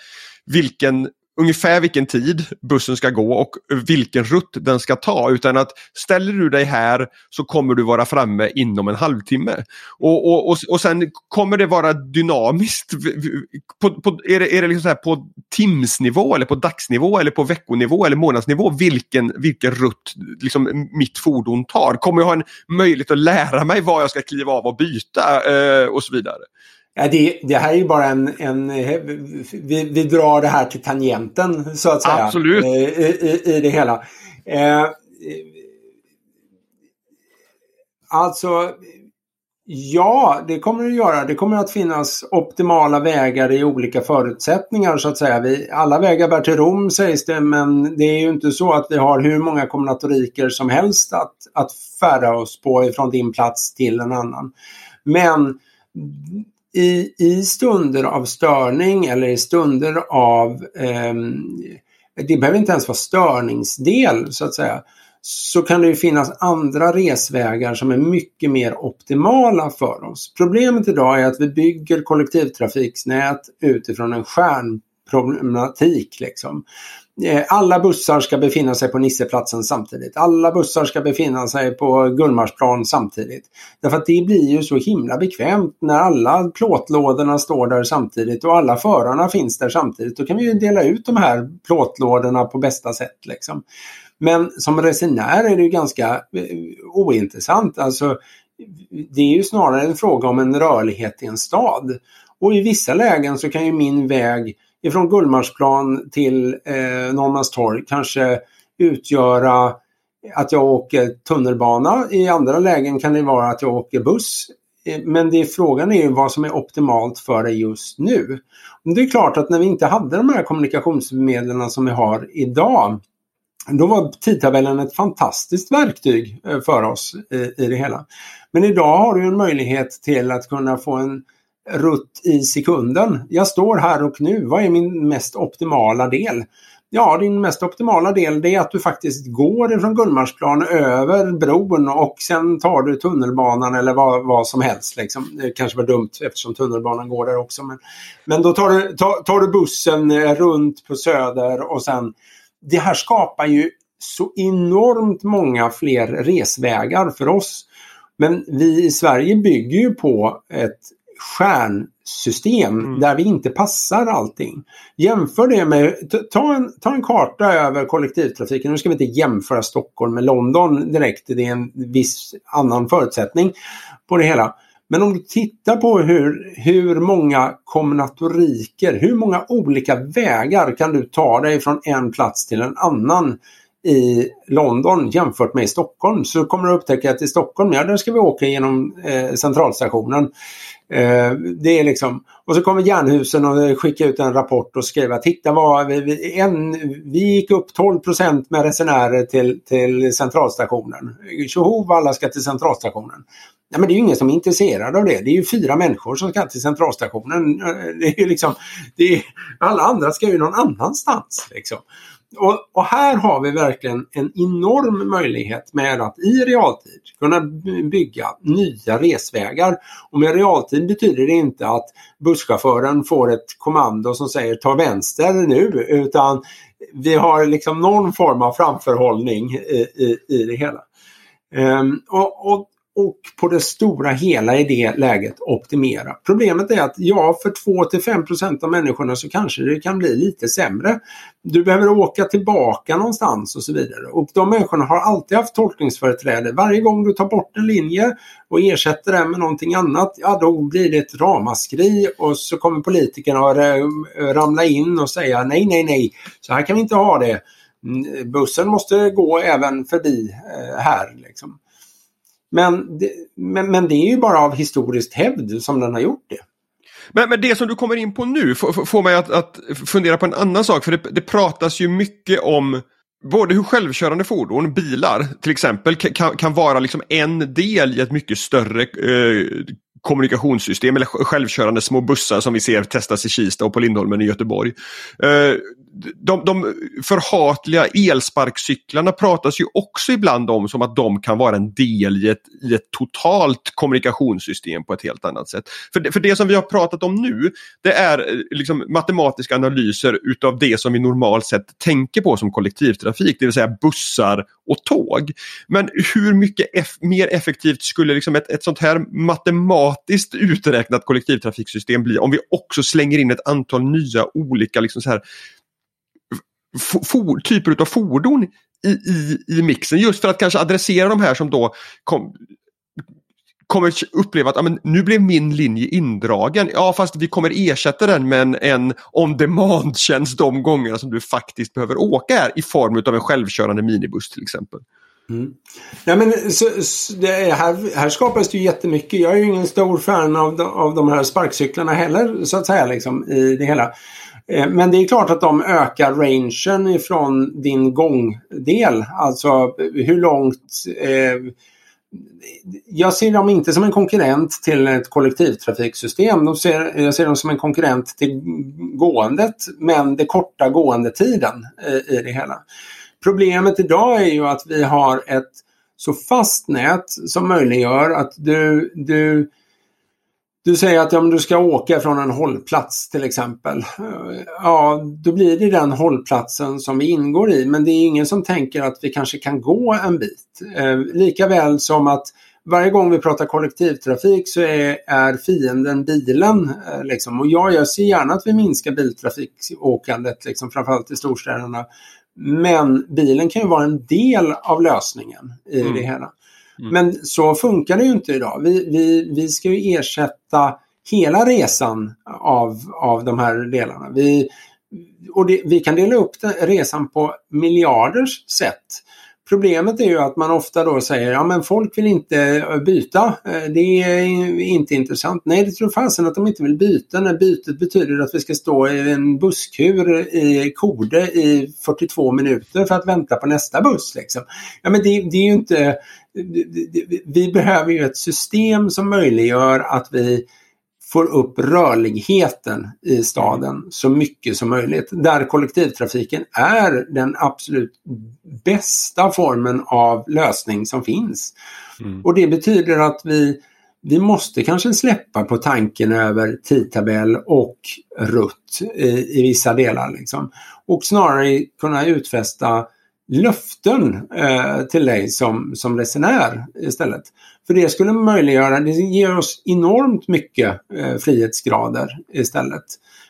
S1: vilken ungefär vilken tid bussen ska gå och vilken rutt den ska ta. Utan att ställer du dig här så kommer du vara framme inom en halvtimme. Och, och, och, och sen kommer det vara dynamiskt. På, på, är det, är det liksom så här på timsnivå eller på dagsnivå eller på veckonivå eller månadsnivå vilken, vilken rutt liksom, mitt fordon tar? Kommer jag ha en möjlighet att lära mig var jag ska kliva av och byta eh, och så vidare?
S2: Ja, det, det, här är ju bara en... en vi, vi, drar det här till tangenten så att säga.
S1: Absolut.
S2: Eh, I, i, i det hela. Eh, alltså, ja, det kommer det att göra. Det kommer att finnas optimala vägar i olika förutsättningar så att säga. Vi, alla vägar bär till Rom sägs det, men det är ju inte så att vi har hur många kombinatoriker som helst att, att färda oss på ifrån din plats till en annan. Men i, i stunder av störning eller i stunder av, eh, det behöver inte ens vara störningsdel så att säga, så kan det ju finnas andra resvägar som är mycket mer optimala för oss. Problemet idag är att vi bygger kollektivtrafiksnät utifrån en stjärnproblematik. Liksom. Eh, alla bussar ska befinna sig på Nisseplatsen samtidigt. Alla bussar ska befinna sig på Gullmarsplan samtidigt. Därför att det blir ju så himla bekvämt när alla plåtlådorna står där samtidigt och alla förarna finns där samtidigt. Då kan vi ju dela ut de här plåtlådorna på bästa sätt. Liksom. Men som resenär är det ju ganska eh, ointressant. Alltså, det är ju snarare en fråga om en rörlighet i en stad. Och i vissa lägen så kan ju min väg ifrån Gullmarsplan till eh, Norrmalmstorg kanske utgöra att jag åker tunnelbana. I andra lägen kan det vara att jag åker buss. Eh, men det är, frågan är ju vad som är optimalt för dig just nu. Det är klart att när vi inte hade de här kommunikationsmedlen som vi har idag då var tidtabellen ett fantastiskt verktyg eh, för oss i, i det hela. Men idag har du en möjlighet till att kunna få en rutt i sekunden. Jag står här och nu. Vad är min mest optimala del? Ja, din mest optimala del det är att du faktiskt går ifrån Gullmarsplan över bron och sen tar du tunnelbanan eller vad, vad som helst. Liksom. Det kanske var dumt eftersom tunnelbanan går där också. Men, men då tar du, tar, tar du bussen eh, runt på Söder och sen... Det här skapar ju så enormt många fler resvägar för oss. Men vi i Sverige bygger ju på ett stjärnsystem mm. där vi inte passar allting. Jämför det med, ta en, ta en karta över kollektivtrafiken. Nu ska vi inte jämföra Stockholm med London direkt. Det är en viss annan förutsättning på det hela. Men om du tittar på hur, hur många kombinatoriker, hur många olika vägar kan du ta dig från en plats till en annan i London jämfört med i Stockholm så kommer du upptäcka att i Stockholm, ja där ska vi åka genom eh, centralstationen. Eh, det är liksom, och så kommer Jernhusen och skickar ut en rapport och skriver att titta vad, vi, en, vi gick upp 12% med resenärer till, till centralstationen. Tjoho, alla ska till centralstationen. Nej, men det är ju ingen som är intresserad av det. Det är ju fyra människor som ska till centralstationen. Eh, det är liksom, det är, alla andra ska ju någon annanstans. Liksom. Och, och, här har vi verkligen en enorm möjlighet med att i realtid kunna bygga nya resvägar. Och med realtid betyder det inte att busschauffören får ett kommando som säger ta vänster nu utan vi har liksom någon form av framförhållning i, i, i det hela. Um, och, och och på det stora hela i det läget optimera. Problemet är att ja, för 2 till 5 av människorna så kanske det kan bli lite sämre. Du behöver åka tillbaka någonstans och så vidare. Och de människorna har alltid haft tolkningsföreträde. Varje gång du tar bort en linje och ersätter den med någonting annat, ja då blir det ett ramaskri och så kommer politikerna att ramla in och säga nej, nej, nej, så här kan vi inte ha det. Mm, bussen måste gå även förbi eh, här. Liksom. Men det, men, men det är ju bara av historiskt hävd som den har gjort det.
S1: Men, men det som du kommer in på nu får, mig att, att, fundera på en annan sak. För det, det, pratas ju mycket om både hur självkörande fordon, bilar till exempel, kan, kan vara liksom en del i ett mycket större eh, kommunikationssystem eller självkörande små bussar som vi ser testas i Kista och på Lindholmen i Göteborg. Eh, de, de förhatliga elsparkcyklarna pratas ju också ibland om som att de kan vara en del i ett, i ett totalt kommunikationssystem på ett helt annat sätt. För det, för det som vi har pratat om nu det är eh, liksom matematiska analyser utav det som vi normalt sett tänker på som kollektivtrafik, det vill säga bussar och tåg. Men hur mycket eff mer effektivt skulle liksom ett, ett sånt här matematiskt uträknat kollektivtrafiksystem bli om vi också slänger in ett antal nya olika liksom så här typer av fordon i, i, i mixen. Just för att kanske adressera de här som då kom, kommer uppleva att ja, men, nu blev min linje indragen. Ja fast vi kommer ersätta den med en, en on demand-tjänst de gångerna som du faktiskt behöver åka här i form av en självkörande minibuss till exempel.
S2: Mm. Ja, men, så, så det, här, här skapas det ju jättemycket. Jag är ju ingen stor fan av, de, av de här sparkcyklarna heller så att säga liksom, i det hela. Eh, men det är klart att de ökar rangen ifrån din gångdel. Alltså hur långt eh, jag ser dem inte som en konkurrent till ett kollektivtrafiksystem. De ser, jag ser dem som en konkurrent till gåendet men det korta gåendetiden eh, i, det hela. Problemet idag är ju att vi har ett så fast nät som möjliggör att du, du du säger att om du ska åka från en hållplats till exempel. Ja, då blir det den hållplatsen som vi ingår i. Men det är ingen som tänker att vi kanske kan gå en bit. Eh, Likaväl som att varje gång vi pratar kollektivtrafik så är, är fienden bilen. Eh, liksom. Och ja, jag ser gärna att vi minskar biltrafikåkandet, liksom, framförallt i storstäderna. Men bilen kan ju vara en del av lösningen i mm. det hela. Mm. Men så funkar det ju inte idag. Vi, vi, vi ska ju ersätta hela resan av, av de här delarna. Vi, och det, vi kan dela upp resan på miljarders sätt. Problemet är ju att man ofta då säger ja men folk vill inte eh, byta. Eh, det är inte intressant. Nej, det tror fasen att de inte vill byta när bytet betyder att vi ska stå i en busskur i Kode i 42 minuter för att vänta på nästa buss. Liksom. Ja, men det, det är ju inte... Vi behöver ju ett system som möjliggör att vi får upp rörligheten i staden så mycket som möjligt. Där kollektivtrafiken är den absolut bästa formen av lösning som finns. Mm. Och det betyder att vi, vi måste kanske släppa på tanken över tidtabell och rutt i, i vissa delar. Liksom. Och snarare kunna utfästa löften eh, till dig som, som resenär istället. För det skulle möjliggöra, det ger oss enormt mycket eh, frihetsgrader istället.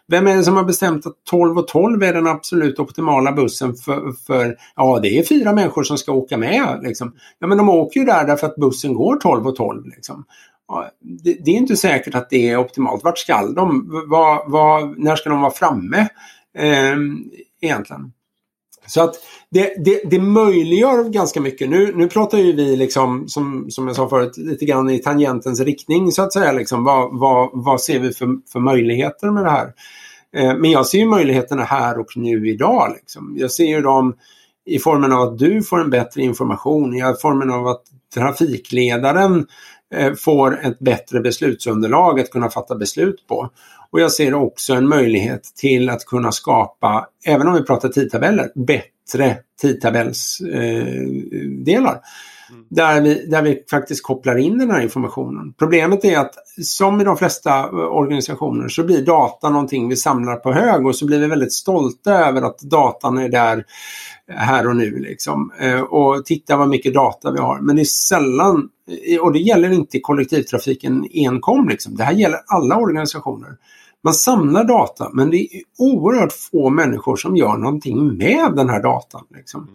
S2: Vem är det som har bestämt att 12 och 12 är den absolut optimala bussen för, för ja det är fyra människor som ska åka med. Liksom. Ja men de åker ju där därför att bussen går 12 och 12. Liksom. Ja, det, det, är inte säkert att det är optimalt. Vart ska de? Var, var, när ska de vara framme? Eh, egentligen. Så att det, det, det möjliggör ganska mycket. Nu, nu pratar ju vi liksom, som, som jag sa förut, lite grann i tangentens riktning så att säga. Liksom, vad, vad, vad ser vi för, för möjligheter med det här? Eh, men jag ser ju möjligheterna här och nu idag. Liksom. Jag ser ju dem i formen av att du får en bättre information, i formen av att trafikledaren eh, får ett bättre beslutsunderlag att kunna fatta beslut på. Och jag ser också en möjlighet till att kunna skapa, även om vi pratar tidtabeller, bättre tidtabellsdelar. Eh, där, vi, där vi faktiskt kopplar in den här informationen. Problemet är att som i de flesta eh, organisationer så blir data någonting vi samlar på hög och så blir vi väldigt stolta över att datan är där här och nu. Liksom. Eh, och titta vad mycket data vi har. Men det är sällan, och det gäller inte kollektivtrafiken enkom. Liksom. Det här gäller alla organisationer. Man samlar data men det är oerhört få människor som gör någonting med den här datan. Liksom.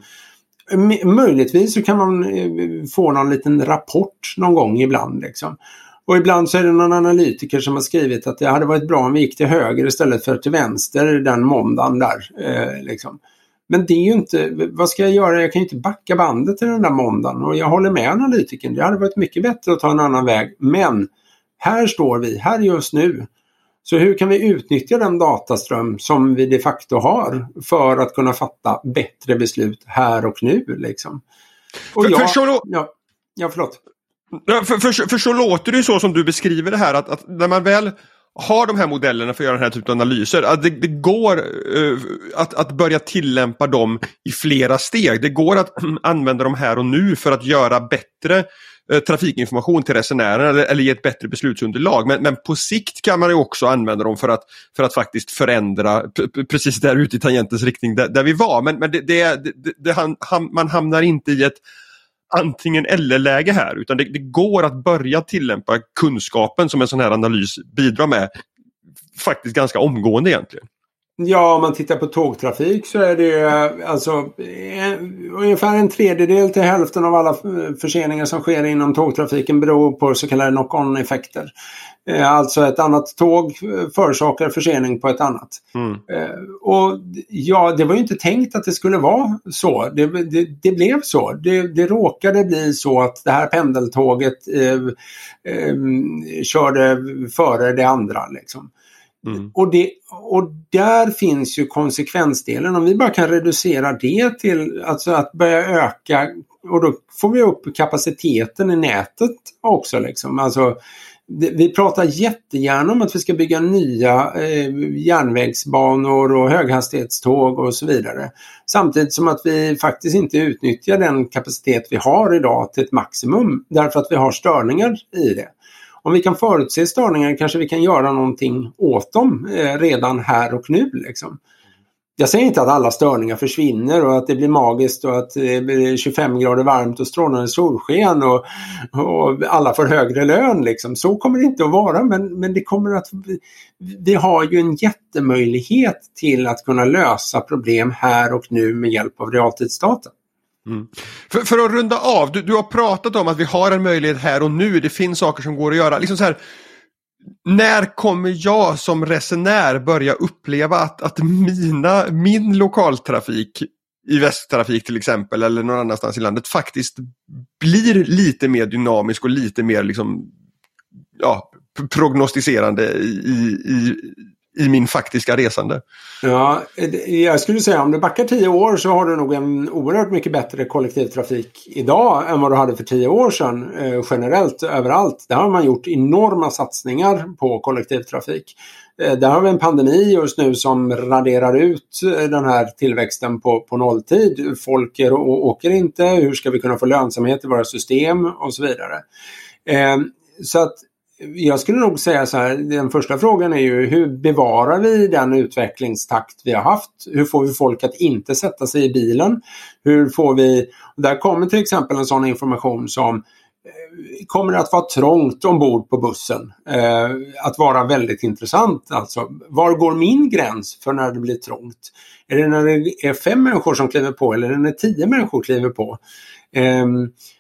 S2: Möjligtvis så kan man eh, få någon liten rapport någon gång ibland. Liksom. Och ibland så är det någon analytiker som har skrivit att det hade varit bra om vi gick till höger istället för till vänster den måndagen där. Eh, liksom. Men det är ju inte, vad ska jag göra? Jag kan ju inte backa bandet till den där måndagen och jag håller med analytikern. Det hade varit mycket bättre att ta en annan väg. Men här står vi, här just nu. Så hur kan vi utnyttja den dataström som vi de facto har för att kunna fatta bättre beslut här och nu? Liksom?
S1: Och för, jag, för så,
S2: ja, ja, förlåt.
S1: För, för, för, så låter det så som du beskriver det här att, att när man väl har de här modellerna för att göra den här typen av analyser, att det, det går uh, att, att börja tillämpa dem i flera steg. Det går att använda dem här och nu för att göra bättre Eh, trafikinformation till resenärerna eller, eller ge ett bättre beslutsunderlag. Men, men på sikt kan man ju också använda dem för att, för att faktiskt förändra precis där ute i tangentens riktning där, där vi var. Men, men det, det, det, det ham, man hamnar inte i ett antingen eller-läge här utan det, det, går att börja tillämpa kunskapen som en sån här analys bidrar med faktiskt ganska omgående egentligen.
S2: Ja, om man tittar på tågtrafik så är det alltså en, ungefär en tredjedel till hälften av alla förseningar som sker inom tågtrafiken beror på så kallade knock-on effekter. Eh, alltså ett annat tåg förorsakar försening på ett annat. Mm. Eh, och ja, det var ju inte tänkt att det skulle vara så. Det, det, det blev så. Det, det råkade bli så att det här pendeltåget eh, eh, körde före det andra. Liksom. Mm. Och, det, och där finns ju konsekvensdelen. Om vi bara kan reducera det till alltså att börja öka och då får vi upp kapaciteten i nätet också. Liksom. Alltså, vi pratar jättegärna om att vi ska bygga nya eh, järnvägsbanor och höghastighetståg och så vidare. Samtidigt som att vi faktiskt inte utnyttjar den kapacitet vi har idag till ett maximum därför att vi har störningar i det om vi kan förutse störningar kanske vi kan göra någonting åt dem eh, redan här och nu. Liksom. Jag säger inte att alla störningar försvinner och att det blir magiskt och att det blir 25 grader varmt och strålande solsken och, och alla får högre lön. Liksom. Så kommer det inte att vara men, men det kommer att... Vi har ju en jättemöjlighet till att kunna lösa problem här och nu med hjälp av realtidsdata.
S1: Mm. För, för, att runda av, du, du, har pratat om att vi har en möjlighet här och nu, det finns saker som går att göra. Liksom så här, när kommer jag som resenär börja uppleva att, att mina, min lokaltrafik i Västtrafik till exempel eller någon annanstans i landet faktiskt blir lite mer dynamisk och lite mer liksom, ja, prognostiserande i, i, i min faktiska resande.
S2: Ja, jag skulle säga om du backar tio år så har du nog en oerhört mycket bättre kollektivtrafik idag än vad du hade för tio år sedan eh, generellt överallt. Där har man gjort enorma satsningar på kollektivtrafik. Eh, där har vi en pandemi just nu som raderar ut eh, den här tillväxten på, på nolltid. Folk är, åker inte, hur ska vi kunna få lönsamhet i våra system och så vidare. Eh, så att jag skulle nog säga så här, den första frågan är ju hur bevarar vi den utvecklingstakt vi har haft? Hur får vi folk att inte sätta sig i bilen? Hur får vi, där kommer till exempel en sån information som eh, Eh, kommer det att vara trångt ombord på bussen? Eh, att vara väldigt intressant alltså. Var går min gräns för när det blir trångt? Är det när det är fem människor som kliver på eller när tio människor kliver på? Eh,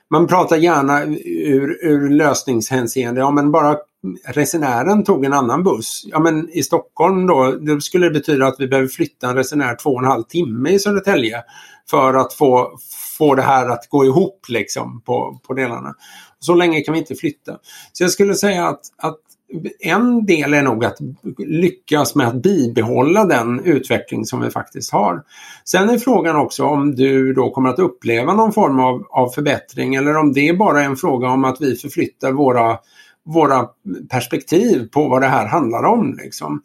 S2: man pratar gärna ur, ur lösningshänseende. Ja, men bara resenären tog en annan buss. Ja, men i Stockholm då, det skulle det betyda att vi behöver flytta en resenär två och en halv timme i Södertälje för att få, få det här att gå ihop liksom på, på delarna. Så länge kan vi inte flytta. Så jag skulle säga att, att en del är nog att lyckas med att bibehålla den utveckling som vi faktiskt har. Sen är frågan också om du då kommer att uppleva någon form av, av förbättring eller om det bara är en fråga om att vi förflyttar våra, våra perspektiv på vad det här handlar om. Liksom.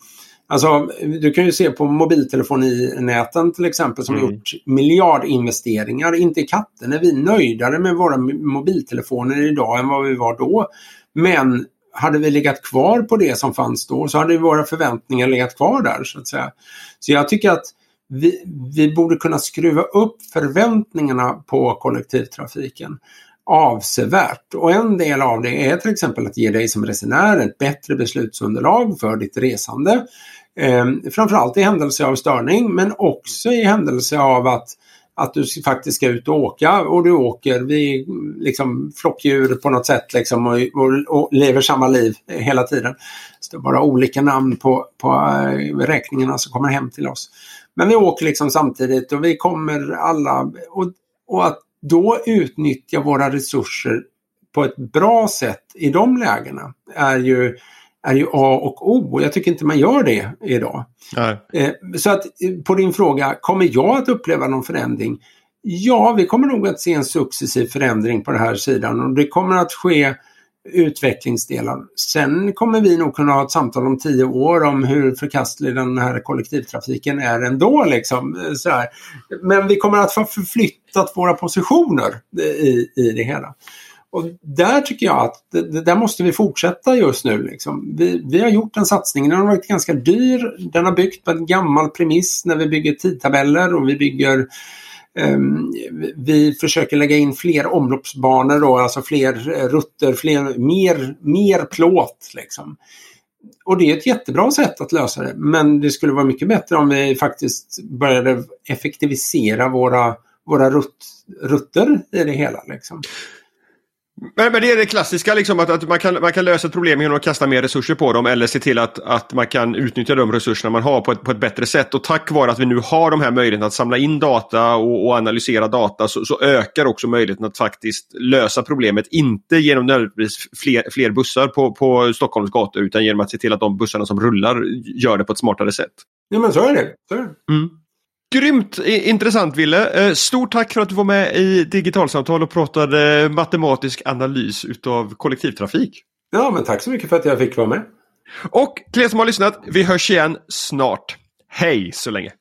S2: Alltså, du kan ju se på mobiltelefoninäten till exempel som mm. gjort miljardinvesteringar. Inte i katten är vi nöjdare med våra mobiltelefoner idag än vad vi var då. Men hade vi legat kvar på det som fanns då så hade våra förväntningar legat kvar där så att säga. Så jag tycker att vi, vi borde kunna skruva upp förväntningarna på kollektivtrafiken avsevärt. Och en del av det är till exempel att ge dig som resenär ett bättre beslutsunderlag för ditt resande. Eh, framförallt i händelse av störning men också i händelse av att att du faktiskt ska ut och åka och du åker. Vi liksom flockdjur på något sätt liksom och, och, och lever samma liv hela tiden. Så det är bara olika namn på, på eh, räkningarna som kommer hem till oss. Men vi åker liksom samtidigt och vi kommer alla och, och att då utnyttja våra resurser på ett bra sätt i de lägena är ju är ju A och O. Jag tycker inte man gör det idag. Eh, så att eh, på din fråga, kommer jag att uppleva någon förändring? Ja, vi kommer nog att se en successiv förändring på den här sidan och det kommer att ske utvecklingsdelar. Sen kommer vi nog kunna ha ett samtal om tio år om hur förkastlig den här kollektivtrafiken är ändå. Liksom, eh, så här. Men vi kommer att ha förflyttat våra positioner eh, i, i det hela. Och där tycker jag att det, där måste vi fortsätta just nu. Liksom. Vi, vi, har gjort en satsning, den har varit ganska dyr. Den har byggt på en gammal premiss när vi bygger tidtabeller och vi bygger Ehm, vi försöker lägga in fler omloppsbanor, då, alltså fler eh, rutter, fler, mer, mer plåt. Liksom. Och det är ett jättebra sätt att lösa det. Men det skulle vara mycket bättre om vi faktiskt började effektivisera våra, våra rutt, rutter i det hela. Liksom.
S1: Men, men det är det klassiska, liksom, att, att man, kan, man kan lösa problem genom att kasta mer resurser på dem eller se till att, att man kan utnyttja de resurserna man har på ett, på ett bättre sätt. Och tack vare att vi nu har de här möjligheterna att samla in data och, och analysera data så, så, ökar också möjligheten att faktiskt lösa problemet. Inte genom nödvändigtvis fler, fler bussar på, på Stockholms gator utan genom att se till att de bussarna som rullar gör det på ett smartare sätt.
S2: Ja men så är det. Så är det. Mm.
S1: Grymt intressant Ville. Eh, stort tack för att du var med i Digitalsamtal och pratade matematisk analys utav kollektivtrafik.
S2: Ja, men tack så mycket för att jag fick vara med.
S1: Och till er som har lyssnat, vi hörs igen snart. Hej så länge!